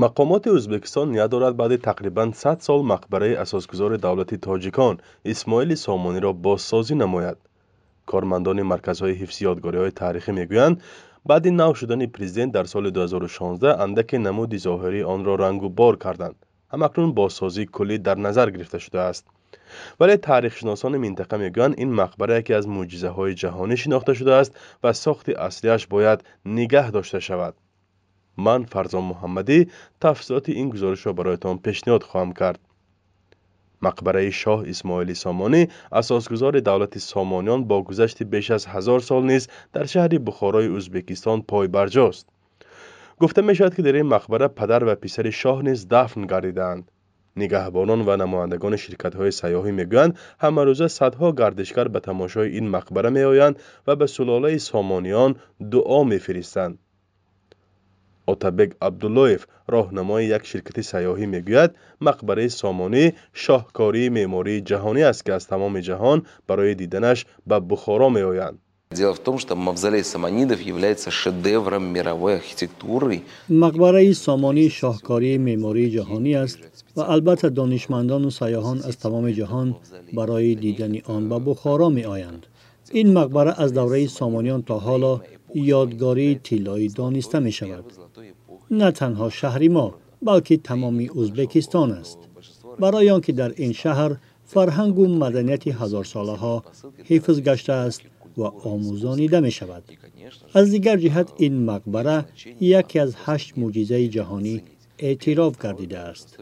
مقامات ازبکستان نیا دارد بعد تقریبا 100 سال مقبره اساسگذار دولت تاجیکان اسماعیل سامانی را بازسازی نماید. کارمندان مرکزهای حفظ یادگاریهای تاریخی می‌گویند بعد نو شدن پریزیدنت در سال 2016 اندک نمودی ظاهری آن را رنگ و بار کردند. همکنون بازسازی کلی در نظر گرفته شده است. ولی تاریخشناسان منطقه می‌گویند این مقبره یکی از معجزه‌های جهانی شناخته شده است و ساخت اصلیش باید نگه داشته شود. Ман фарзон муҳаммадӣ тафсилоти ин гузоришро бароятон пешниҳод хоҳам кард. Мақбараи шоҳ исмоили сомонӣ асосгузори давлати сомониён бо гузашти беш аз ҳазор сол низ дар шаҳри бухорои ӯзбекистон пойбарҷост гуфта мешавад ки дар ин мақбара падар ва писари шоҳ низ дафн гардидаанд нигаҳбонон ва намояндагони ширкатҳои сайёҳӣ мегӯянд ҳамарӯза садҳо гардишгар ба тамошои ин мақбара меоянд ва ба сулолаи сомониён дуо мефиристанд отабек абдуллоев роҳнамои як ширкати сайёҳӣ мегӯяд мақбараи сомонӣ шоҳкории меъмории ҷаҳонӣ аст ки аз тамоми ҷаҳон барои диданаш ба бухоро меоянд Дело в том, что мавзолей Саманидов является шедевром мировой архитектуры. мақбараи сомонӣ шоҳкории меъмории ҷаҳонӣ аст ва албатта донишмандону сайёҳон аз тамоми ҷаҳон барои дидани он ба бухоро меоянд یادگاری تیلایی دانسته می شود. نه تنها شهری ما بلکه تمامی ازبکستان است. برای آنکه در این شهر فرهنگ و مدنیت هزار ساله ها حفظ گشته است و آموزانیده می شود. از دیگر جهت این مقبره یکی از هشت معجزه جهانی اعتراف گردیده است.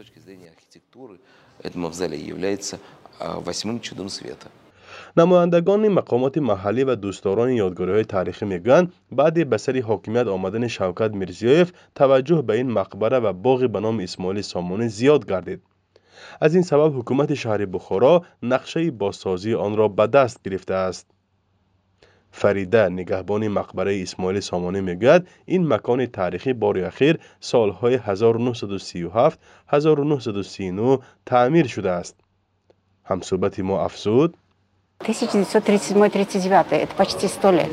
نمایندگان مقامات محلی و دوستداران یادگاری‌های تاریخی می‌گویند بعد به سر حاکمیت آمدن شوکت میرزیایف توجه به این مقبره و باغ به نام اسماعیل سامانه زیاد گردید. از این سبب حکومت شهر بخارا نقشه بازسازی آن را به دست گرفته است. فریده نگهبان مقبره اسماعیل سامانه می‌گوید این مکان تاریخی بار اخیر سالهای 1937 1939 تعمیر شده است. همصحبت ما افزود. 1937-39 это почти сто лет.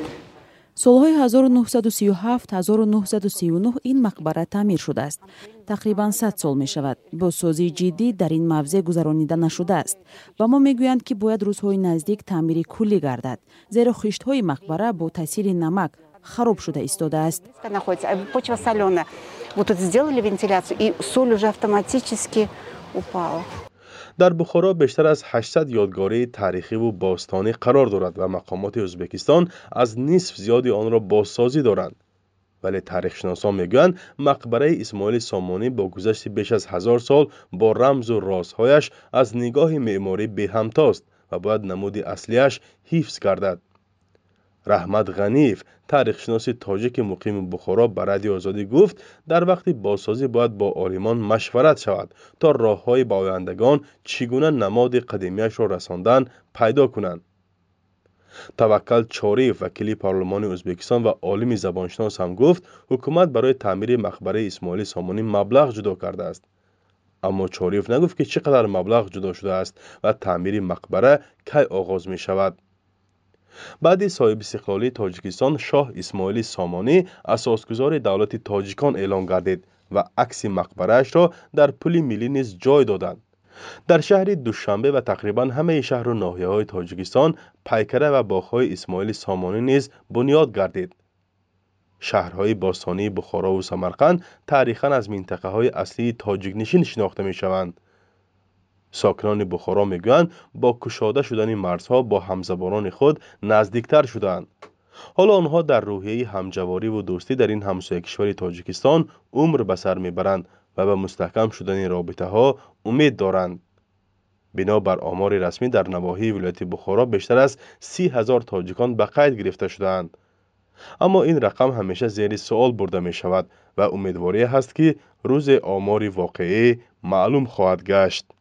солҳои 1937-1939 ин мақбара таъмир шудааст. Тақрибан сад сол мешавад. Бозсозии ҷиддӣ дар ин мавзеъ гузаронида нашудааст. Ва мо мегӯянд ки бояд рӯзҳои наздик таъмири куллӣ гардад зеро хиштҳои мақбара бо таъсири намак хароб шуда истодааст почва солёная вот тут сделали вентиляцию и соль уже автоматически упала در بخارا بیشتر از 800 یادگاری تاریخی و باستانی قرار دارد و مقامات ازبکستان از نصف زیادی آن را بازسازی دارند. ولی تاریخ شناسان می‌گویند مقبره اسماعیل سامانی با گذشت بیش از هزار سال با رمز و رازهایش از نگاه معماری به همتاست و باید نمود اصلیش حفظ گردد. раҳмат ғаниев таърихшиноси тоҷики муқими бухоро ба радиои озодӣ гуфт дар вақти бозсозӣ бояд бо олимон машварат шавад то роҳҳои ба ояндагон чӣ гуна намоди қадимияшро расондан пайдо кунанд таваккал чориев вакили парлумони ӯзбекистон ва олими забоншинос ҳам гуфт ҳукумат барои таъмири мақбараи исмоили сомонӣ маблағ ҷудо кардааст аммо чориев нагуфт ки чӣ қадар маблағ ҷудо шудааст ва таъмири мақбара кай оғоз мешавад баъди соҳибистиқлолии тоҷикистон шоҳ исмоили сомонӣ асосгузори давлати тоҷикон эълон гардид ва акси мақбараашро дар пули миллӣ низ ҷой доданд. Дар шаҳри душанбе ва тақрибан ҳамаи шаҳру ноҳияҳои тоҷикистон пайкара ва боғҳои исмоили сомонӣ низ бунёд гардид. Шаҳрҳои бостонии бухорову самарқанд таърихан аз минтақаҳои аслии тоҷикнишин шинохта мешаванд ساکنان بخارا می‌گویند با کشاده شدن مرزها با همزبانان خود نزدیکتر شدند حالا آنها در روحیه همجواری و دوستی در این همسایه کشور تاجیکستان عمر به سر می‌برند و به مستحکم شدن رابطه ها امید دارند. بنا بر آمار رسمی در نواحی ولایت بخارا بیشتر از سی هزار تاجیکان به قید گرفته شدند اما این رقم همیشه زیر سوال برده می شود و امیدواری هست که روز آمار واقعی معلوم خواهد گشت.